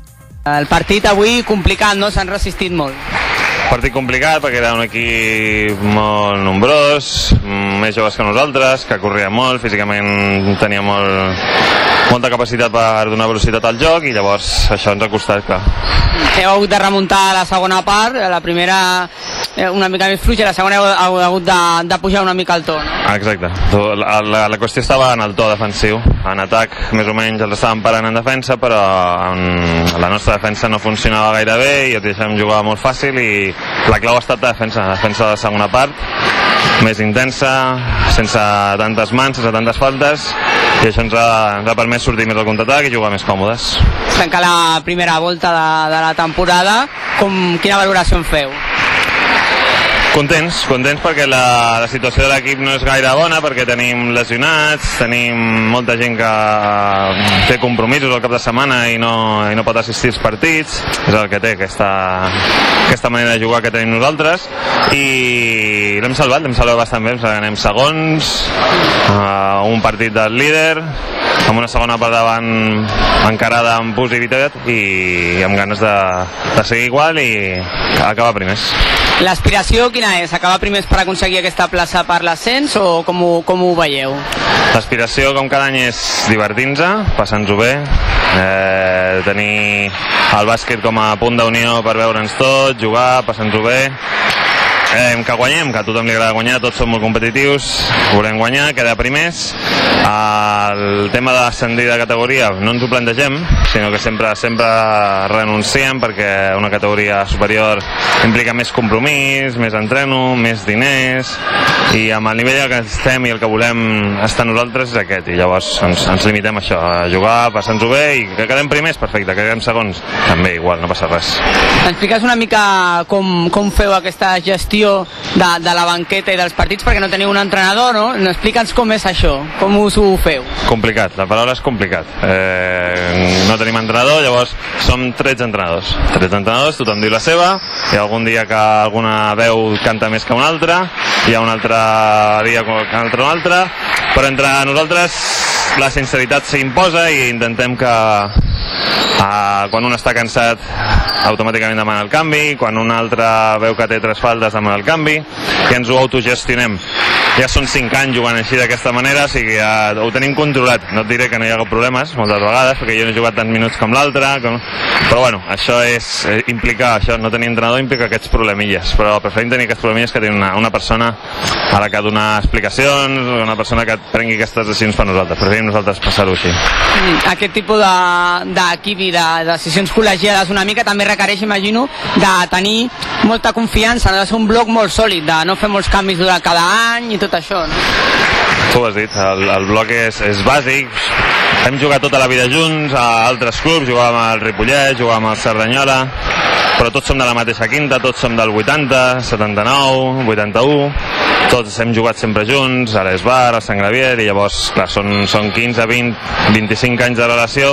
El partit avui complicat, no? S'han resistit molt. Partit complicat perquè era un equip molt nombrós, més joves que nosaltres, que corria molt, físicament tenia molt, molta capacitat per donar velocitat al joc i llavors això ens ha costat, clar. Heu hagut de remuntar la segona part, la primera eh, una mica més fluixa, la segona heu, heu hagut de, de pujar una mica el to. No? Ah, Exacte. La, la, la qüestió estava en el to defensiu. En atac, més o menys, els estàvem parant en defensa, però en, la nostra defensa no funcionava gaire bé i et deixem jugar molt fàcil i la clau ha estat la defensa, la defensa de la segona part, més intensa, sense tantes mans, sense tantes faltes, i això ens ha, ens ha permès sortir més al contraatac i jugar més còmodes. Tancar la primera volta de, de la temporada, com, quina valoració en feu? Contents, contents perquè la, la situació de l'equip no és gaire bona perquè tenim lesionats, tenim molta gent que té compromisos al cap de setmana i no, i no pot assistir als partits, és el que té aquesta, aquesta manera de jugar que tenim nosaltres. I l'hem salvat, l'hem salvat bastant bé, anem segons, uh, un partit del líder, amb una segona part davant encarada amb positivitat i amb ganes de, de seguir igual i acabar primers. L'aspiració quina és? Acabar primers per aconseguir aquesta plaça per l'ascens o com ho, com ho veieu? L'aspiració, com cada any, és divertir-nos, passar-nos-ho bé, eh, tenir el bàsquet com a punt d'unió per veure'ns tot, jugar, passar-nos-ho bé, eh, que guanyem, que a tothom li agrada guanyar, tots som molt competitius, volem guanyar, quedar primers. El tema d'ascendir de categoria no ens ho plantegem, sinó que sempre sempre renunciem perquè una categoria superior implica més compromís, més entreno, més diners, i amb el nivell que estem i el que volem estar nosaltres és aquest, i llavors ens, ens limitem a això, a jugar, passar-nos-ho bé, i que quedem primers, perfecte, que quedem segons, també igual, no passa res. Ens expliques una mica com, com feu aquesta gestió de, de la banqueta i dels partits perquè no teniu un entrenador, no? Explica'ns com és això, com us ho feu. Complicat, la paraula és complicat. Eh, no tenim entrenador, llavors som 13 entrenadors. 13 entrenadors, tothom diu la seva, hi ha algun dia que alguna veu canta més que una altra, hi ha un altre dia que altre un altre, però entre nosaltres la sinceritat s'imposa i intentem que Uh, quan un està cansat automàticament demana el canvi. Quan un altre veu que té tres faldes demana el canvi. I ens ho autogestionem ja són 5 anys jugant així d'aquesta manera, o sigui, ja ho tenim controlat. No et diré que no hi ha hagut problemes moltes vegades, perquè jo no he jugat tants minuts com l'altre, com... però bueno, això és eh, implicar, això no tenir entrenador implica aquests problemilles, però preferim tenir aquests problemilles que tenir una, una persona a la que donar explicacions, una persona que prengui aquestes decisions per nosaltres. Preferim nosaltres passar-ho així. Mm, Aquest tipus de- d'equip i de decisions col·legiades una mica també requereix, imagino, de tenir molta confiança, de ser un bloc molt sòlid, de no fer molts canvis durant cada any i tot això. No? Tu ho has dit, el, el bloc és, és bàsic, hem jugat tota la vida junts a altres clubs, jugàvem al Ripollet, jugàvem al Cerdanyola, però tots som de la mateixa quinta, tots som del 80, 79, 81, tots hem jugat sempre junts, a l'Esbar, a Sant Gravier, i llavors, clar, són, són 15, 20, 25 anys de relació,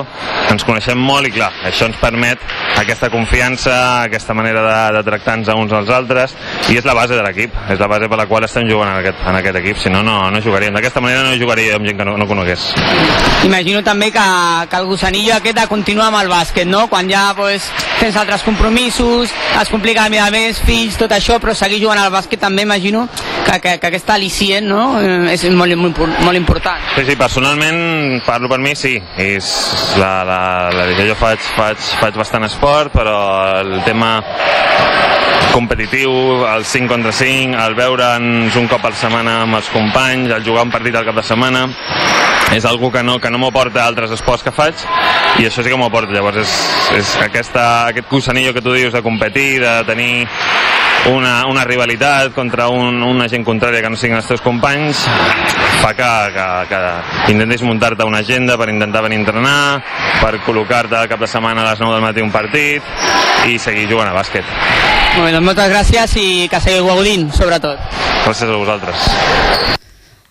ens coneixem molt i, clar, això ens permet aquesta confiança, aquesta manera de, de tractar-nos uns als altres, i és la base de l'equip, és la base per la qual estem jugant en aquest, en aquest equip, si no, no, no jugaríem. D'aquesta manera no jugaria amb gent que no, no conegués. Imagino també que, que el gossanillo aquest de continuar amb el bàsquet, no? Quan ja pues, tens altres compromisos, es complica la vida més, fills, tot això, però seguir jugant al bàsquet també imagino que, que, que aquesta al·licient no? Eh, és molt, molt, molt important. Sí, sí, personalment, parlo per mi, sí. És la, la, la, jo faig, faig, faig bastant esport, però el tema competitiu, el 5 contra 5, el veure'ns un cop la setmana amb els companys, el jugar un partit al cap de setmana, és algo que no, que no m'ho porta a altres esports que faig i això sí que m'ho porta. Llavors és, és aquesta, aquest cusanillo que tu dius de competir, de tenir una, una rivalitat contra un, una gent contrària que no siguin els teus companys fa que, que, que intentis muntar-te una agenda per intentar venir a entrenar, per col·locar-te cap de setmana a les 9 del matí un partit i seguir jugant a bàsquet. Molt bé, doncs moltes gràcies i que seguiu gaudint, sobretot. Gràcies a vosaltres.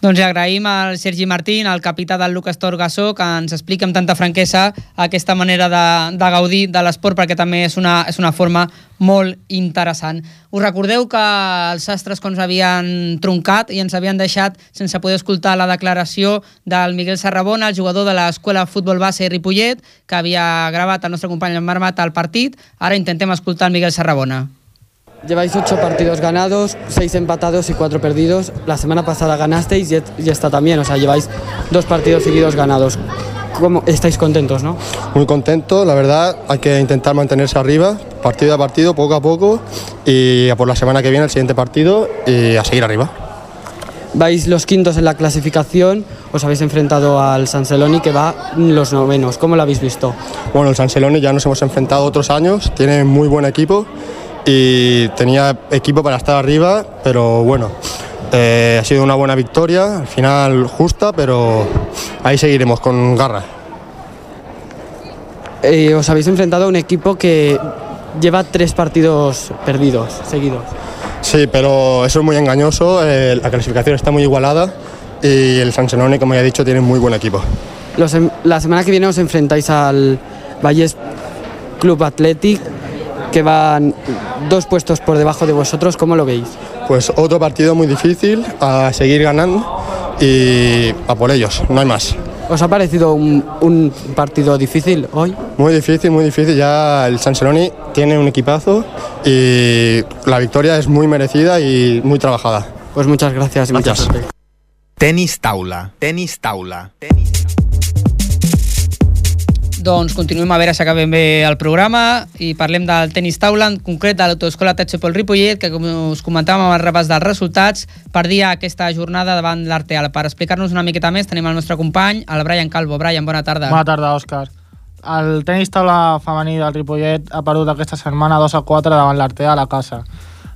Doncs agraïm al Sergi Martín, el capità del Lucas Torgasó, que ens explica amb tanta franquesa aquesta manera de, de gaudir de l'esport, perquè també és una, és una forma molt interessant. Us recordeu que els sastres quan ens havien truncat i ens havien deixat sense poder escoltar la declaració del Miguel Sarrabona, el jugador de l'Escola Futbol Base Ripollet, que havia gravat el nostre company en Marmat al partit. Ara intentem escoltar el Miguel Sarrabona. Lleváis ocho partidos ganados, seis empatados y cuatro perdidos. La semana pasada ganasteis y, esta también, o sea, lleváis dos partidos seguidos ganados. ¿Cómo estáis contentos, no? Muy contento, la verdad, hay que intentar mantenerse arriba, partido a partido, poco a poco, y a por la semana que viene el siguiente partido y a seguir arriba. Vais los quintos en la clasificación, os habéis enfrentado al San Celoni que va los novenos. ¿Cómo lo habéis visto? Bueno, el San Celoni ya nos hemos enfrentado otros años, tiene muy buen equipo y tenía equipo para estar arriba, pero bueno, eh, ha sido una buena victoria, al final justa, pero ahí seguiremos con garra. Eh, os habéis enfrentado a un equipo que lleva tres partidos perdidos, seguidos. Sí, pero eso es muy engañoso, eh, la clasificación está muy igualada y el San Celoni, como ya he dicho, tiene muy buen equipo. Los em- la semana que viene os enfrentáis al Valles Club Athletic, que van dos puestos por debajo de vosotros. ¿Cómo lo veis? Pues otro partido muy difícil, a seguir ganando y a por ellos, no hay más. ¿Os ha parecido un, un partido difícil hoy? Muy difícil, muy difícil. Ya el San Celoni tiene un equipazo y la victoria es muy merecida y muy trabajada. Pues muchas gracias y mucha Gracias. suerte. Tenis taula, tenis taula. Doncs continuem a veure si acabem bé el programa i parlem del tenis taula, en concret de l'autoescola Tachepol Ripollet, que com us comentàvem amb el repàs dels resultats, perdia aquesta jornada davant l'Arteal. Per explicar-nos una miqueta més tenim el nostre company, el Brian Calvo. Brian, bona tarda. Bona tarda, Òscar. El tenis taula femení del Ripollet ha perdut aquesta setmana 2 a 4 davant l'Artea a la casa.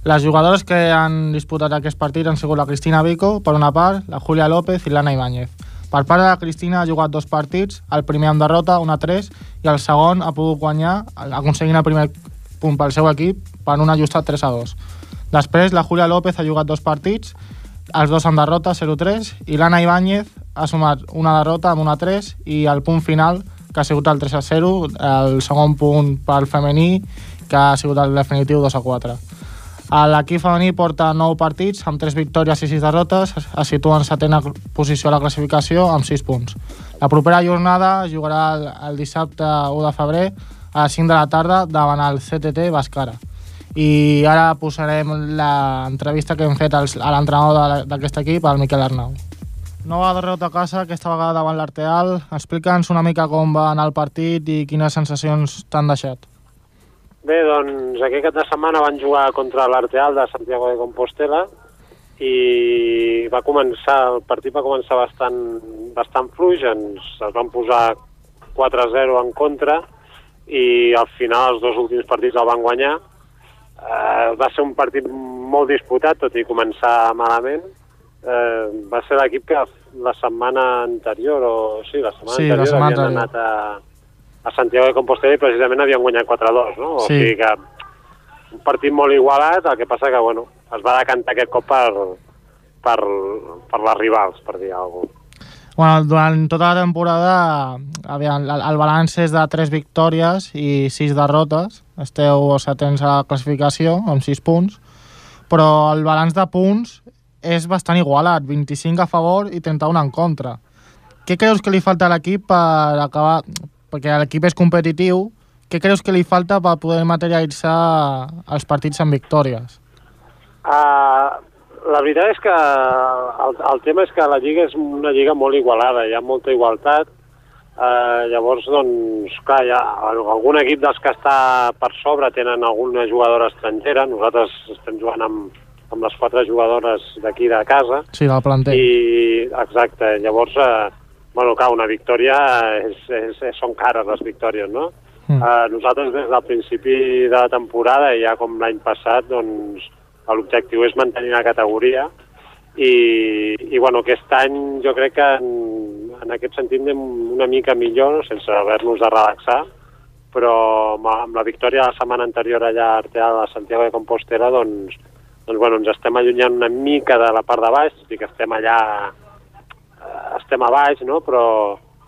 Les jugadores que han disputat aquest partit han sigut la Cristina Vico, per una part, la Júlia López i l'Anna Ibáñez. Per part de la Cristina ha jugat dos partits, el primer amb derrota, 1 a 3, i el segon ha pogut guanyar, aconseguint el primer punt pel seu equip per un ajustat 3 a 2. Després, la Júlia López ha jugat dos partits, els dos amb derrota, 0-3, i l'Anna Ibáñez ha sumat una derrota amb una 3 i el punt final, que ha sigut el 3 a 0, el segon punt pel femení, que ha sigut el definitiu 2 a 4. L'equip femení porta 9 partits, amb 3 victòries i 6 derrotes, es situa en setena posició a la classificació amb 6 punts. La propera jornada jugarà el, el dissabte 1 de febrer a les 5 de la tarda davant el CTT Bascara. I ara posarem l'entrevista que hem fet als, a l'entrenador d'aquest equip, el Miquel Arnau. Nova derrota a casa, aquesta vegada davant l'Arteal. Explica'ns una mica com va anar el partit i quines sensacions t'han deixat. Bé, doncs aquest cap de setmana van jugar contra l'Arteal de Santiago de Compostela i va començar, el partit va començar bastant, bastant fluix, ens es van posar 4-0 en contra i al final els dos últims partits el van guanyar. Eh, va ser un partit molt disputat, tot i començar malament. Eh, va ser l'equip que la setmana anterior, o sí, la setmana Sí, la anterior setmana havien anterior. anat a, a Santiago de Compostela i precisament havien guanyat 4-2, no? O Sí. sigui que un partit molt igualat, el que passa que, bueno, es va decantar aquest cop per, per, per les rivals, per dir alguna cosa. Bueno, durant tota la temporada aviam, el, el balanç és de 3 victòries i 6 derrotes. Esteu setents a la classificació, amb 6 punts. Però el balanç de punts és bastant igualat, 25 a favor i 31 en contra. Què creus que li falta a l'equip per acabar... Perquè l'equip és competitiu, què creus que li falta per poder materialitzar els partits en victòries? Uh, la veritat és que el, el tema és que la Lliga és una lliga molt igualada, hi ha molta igualtat, uh, llavors, doncs, clar, ha algun equip dels que està per sobre tenen alguna jugadora estrangera, nosaltres estem jugant amb, amb les quatre jugadores d'aquí de casa, Sí, del planter. i, exacte, llavors, eh, bueno, clar, una victòria és, és, és, són cares les victòries, no? Mm. Uh, nosaltres des del principi de la temporada, ja com l'any passat, doncs l'objectiu és mantenir la categoria i, i bueno, aquest any jo crec que en, en aquest sentit anem una mica millor, sense haver-nos de relaxar, però amb, amb la victòria de la setmana anterior allà a Arteal, a Santiago de Compostela, doncs, doncs bueno, ens estem allunyant una mica de la part de baix, i que estem allà, estem a baix, no? però,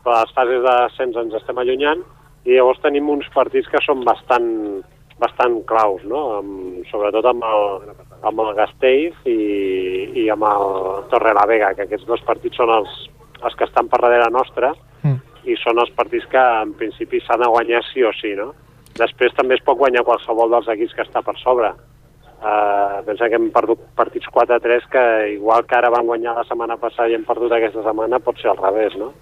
però a les fases d'ascens ens estem allunyant, i llavors tenim uns partits que són bastant, bastant claus, no? amb, sobretot amb el, amb el Gasteiz i, i amb el Torrelavega, que aquests dos partits són els, els que estan per darrere nostra Mm. i són els partits que en principi s'han de guanyar sí o sí, no? Després també es pot guanyar qualsevol dels equips que està per sobre. Uh, pensa que hem perdut partits 4-3 que igual que ara van guanyar la setmana passada i hem perdut aquesta setmana pot ser al revés, no?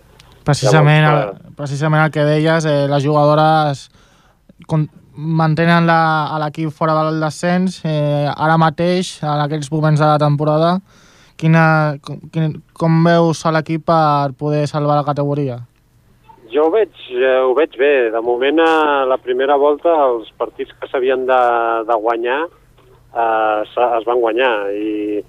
Precisament, Llavors, el, precisament el que deies, eh, les jugadores con, mantenen l'equip fora del descens. Eh, ara mateix, en aquests moments de la temporada, quina, quin, com veus a l'equip per poder salvar la categoria? Jo ho veig, eh, ho veig bé. De moment, a la primera volta, els partits que s'havien de, de guanyar eh, es van guanyar. I,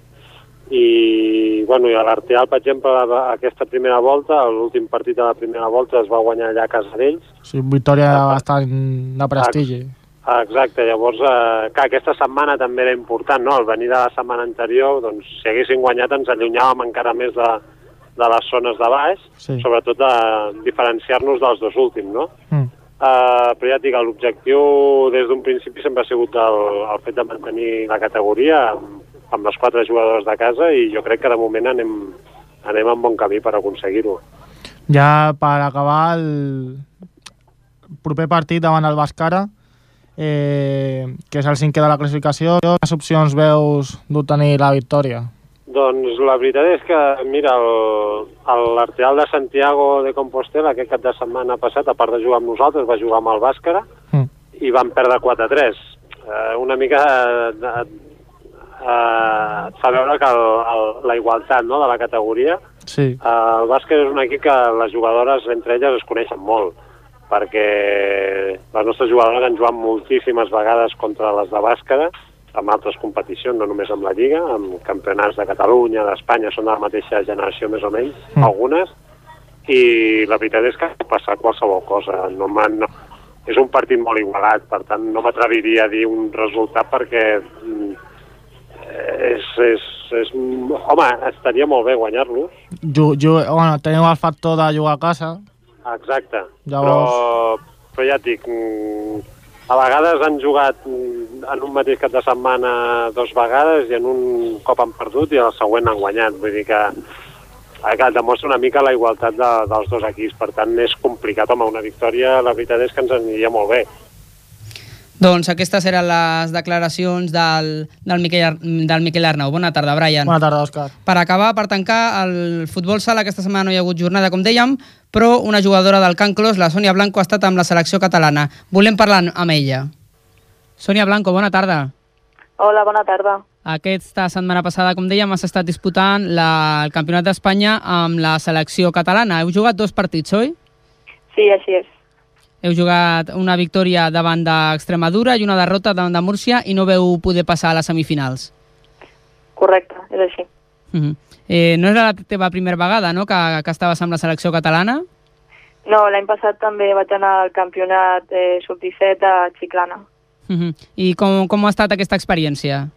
i, bueno, i a l'Arteal, per exemple, aquesta primera volta, l'últim partit de la primera volta es va guanyar allà a casa d'ells. Sí, victòria bastant de prestigi. Ah, Exacte, llavors, eh, clar, aquesta setmana també era important, no? El venir de la setmana anterior, doncs, si haguessin guanyat ens allunyàvem encara més de, de les zones de baix, Sí. sobretot de diferenciar-nos dels dos últims, no? Mm. Uh, però ja et dic, l'objectiu des d'un principi sempre ha sigut el, el fet de mantenir la categoria amb, amb les quatre jugadors de casa i jo crec que de moment anem, anem en bon camí per aconseguir-ho. Ja per acabar el proper partit davant el Bascara, eh, que és el cinquè de la classificació, quines opcions veus d'obtenir la victòria? Doncs la veritat és que, mira, l'Arteal de Santiago de Compostela aquest cap de setmana passat, a part de jugar amb nosaltres, va jugar amb el Bàscara Mm. i van perdre 4-3. Eh, una mica eh, eh, eh, et fa veure que el, el, la igualtat no, de la categoria Sí. Uh, el bàsquet és un equip que les jugadores entre elles es coneixen molt, perquè les nostres jugadores han jugat moltíssimes vegades contra les de bàsquet, amb altres competicions, no només amb la Lliga, amb campionats de Catalunya, d'Espanya, són de la mateixa generació més o menys, Mm. algunes, i la veritat és que pot passar qualsevol cosa. No, no, és un partit molt igualat, per tant no m'atreviria a dir un resultat perquè mm, és, és, és, home, estaria molt bé guanyar-lo, bueno, teniu el factor de jugar a casa. Exacte. Llavors- Però, però ja et dic, mm, a vegades han jugat en un mateix cap de setmana dos vegades i en un cop han perdut i el següent han guanyat. Vull dir que, eh, que demostra una mica la igualtat de, dels dos equips. Per tant, és complicat. Home, una victòria, la veritat és que ens aniria molt bé. Doncs aquestes eren les declaracions del, del, Miquel, del Miquel Arnau. Bona tarda, Brian. Bona tarda, Òscar. Per acabar, per tancar, el futbol sala aquesta setmana no hi ha hagut jornada, com dèiem, però una jugadora del Can Clos, la Sònia Blanco, ha estat amb la selecció catalana. Volem parlar amb ella. Sònia Blanco, bona tarda. Hola, bona tarda. Aquesta setmana passada, com dèiem, has estat disputant la, el Campionat d'Espanya amb la selecció catalana. Heu jugat dos partits, oi? Sí, així és. Heu jugat una victòria davant d'Extremadura i una derrota davant de Múrcia i no veu poder passar a les semifinals. Correcte, és així. Uh -huh. eh, no era la teva primera vegada, no?, que, que estaves amb la selecció catalana? No, l'any passat també vaig anar al campionat eh, sub-17 a Xiclana. Uh -huh. I com, com ha estat aquesta experiència?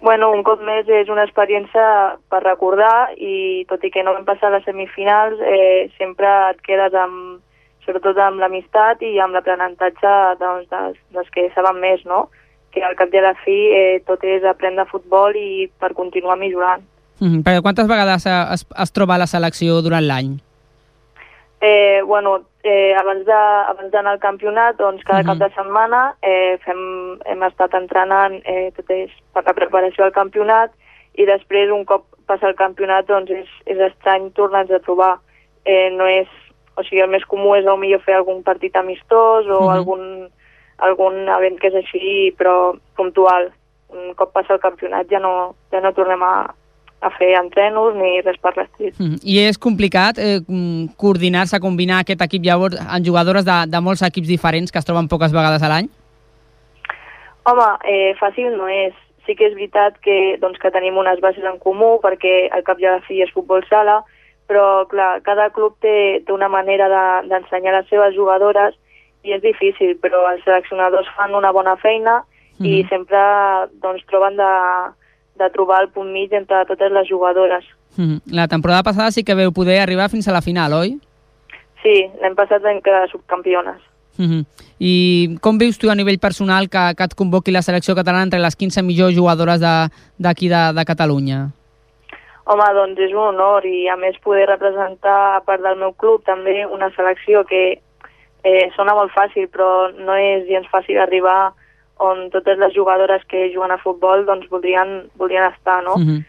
Bueno, un cop més és una experiència per recordar i tot i que no vam passar a les semifinals, eh, sempre et quedes amb, sobretot amb l'amistat i amb l'aprenentatge doncs, dels, dels que saben més, no? Que al cap de la fi eh, tot és aprendre futbol i per continuar millorant. Uh -huh. Perquè quantes vegades es, es troba la selecció durant l'any? Eh, bueno, eh, abans d'anar al campionat, doncs cada Mhm. cap de setmana eh, fem, hem estat entrenant eh, tot és per la preparació al campionat i després un cop passa el campionat doncs és, és estrany tornar-nos a trobar. Eh, no és, o sigui, el més comú és millor fer algun partit amistós o Mhm. algun, algun event que és així, però puntual. Un cop passa el campionat ja no, ja no tornem a, a fer entrenos ni res per l'estil. Uh -huh. I és complicat eh, mm, coordinar-se, combinar aquest equip llavors amb jugadores de, de molts equips diferents que es troben poques vegades a l'any? Home, eh, fàcil no és. Sí que és veritat que, doncs, que tenim unes bases en comú perquè al cap i a la fi és futbol sala, però clar, cada club té, té una manera de- d'ensenyar de, les seves jugadores i és difícil, però els seleccionadors fan una bona feina i Mhm. sempre doncs, troben de, de trobar el punt mig entre totes les jugadores. Uh -huh. La temporada passada sí que veu poder arribar fins a la final, oi? Sí, l'any passat vam quedar subcampiones. Uh -huh. I com veus tu a nivell personal que, que et convoqui la selecció catalana entre les 15 millors jugadores de- d'aquí de, de, de Catalunya? Home, doncs és un honor i a més poder representar a part del meu club també una selecció que eh, sona molt fàcil però no és gens fàcil arribar on totes les jugadores que juguen a futbol doncs voldrien, voldrien estar, no? Uh -huh.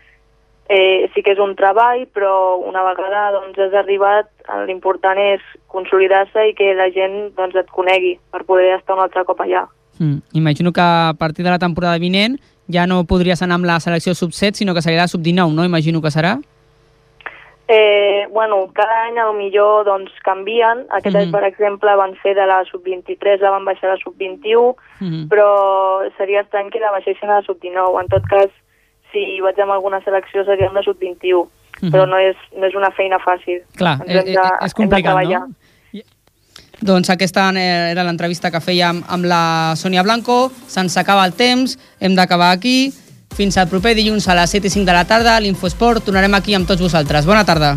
eh, sí que és un treball però una vegada doncs has arribat l'important és consolidar-se i que la gent doncs et conegui per poder estar un altre cop allà. Mm. Imagino que a partir de la temporada vinent ja no podries anar amb la selecció sub-7, sinó que seria la sub-19, no? Imagino que serà. Eh, bueno, cada any a lo millor doncs, canvien. Aquest any, Mhm. per exemple, van fer de la sub-23, la van baixar a la sub-21, Mhm. però seria estrany que la baixessin a la sub-19. En tot cas, si vaig amb alguna selecció seria amb la sub-21, Mhm. però no és, no és una feina fàcil. Clar, Ens eh, hem de- eh, és hem de complicat, treballar. no? Doncs aquesta eh, era l'entrevista que fèiem amb la Sònia Blanco. Se'ns acaba el temps, hem d'acabar aquí. Fins al proper dilluns a les 7 i 5 de la tarda, l'Infosport. Tornarem aquí amb tots vosaltres. Bona tarda.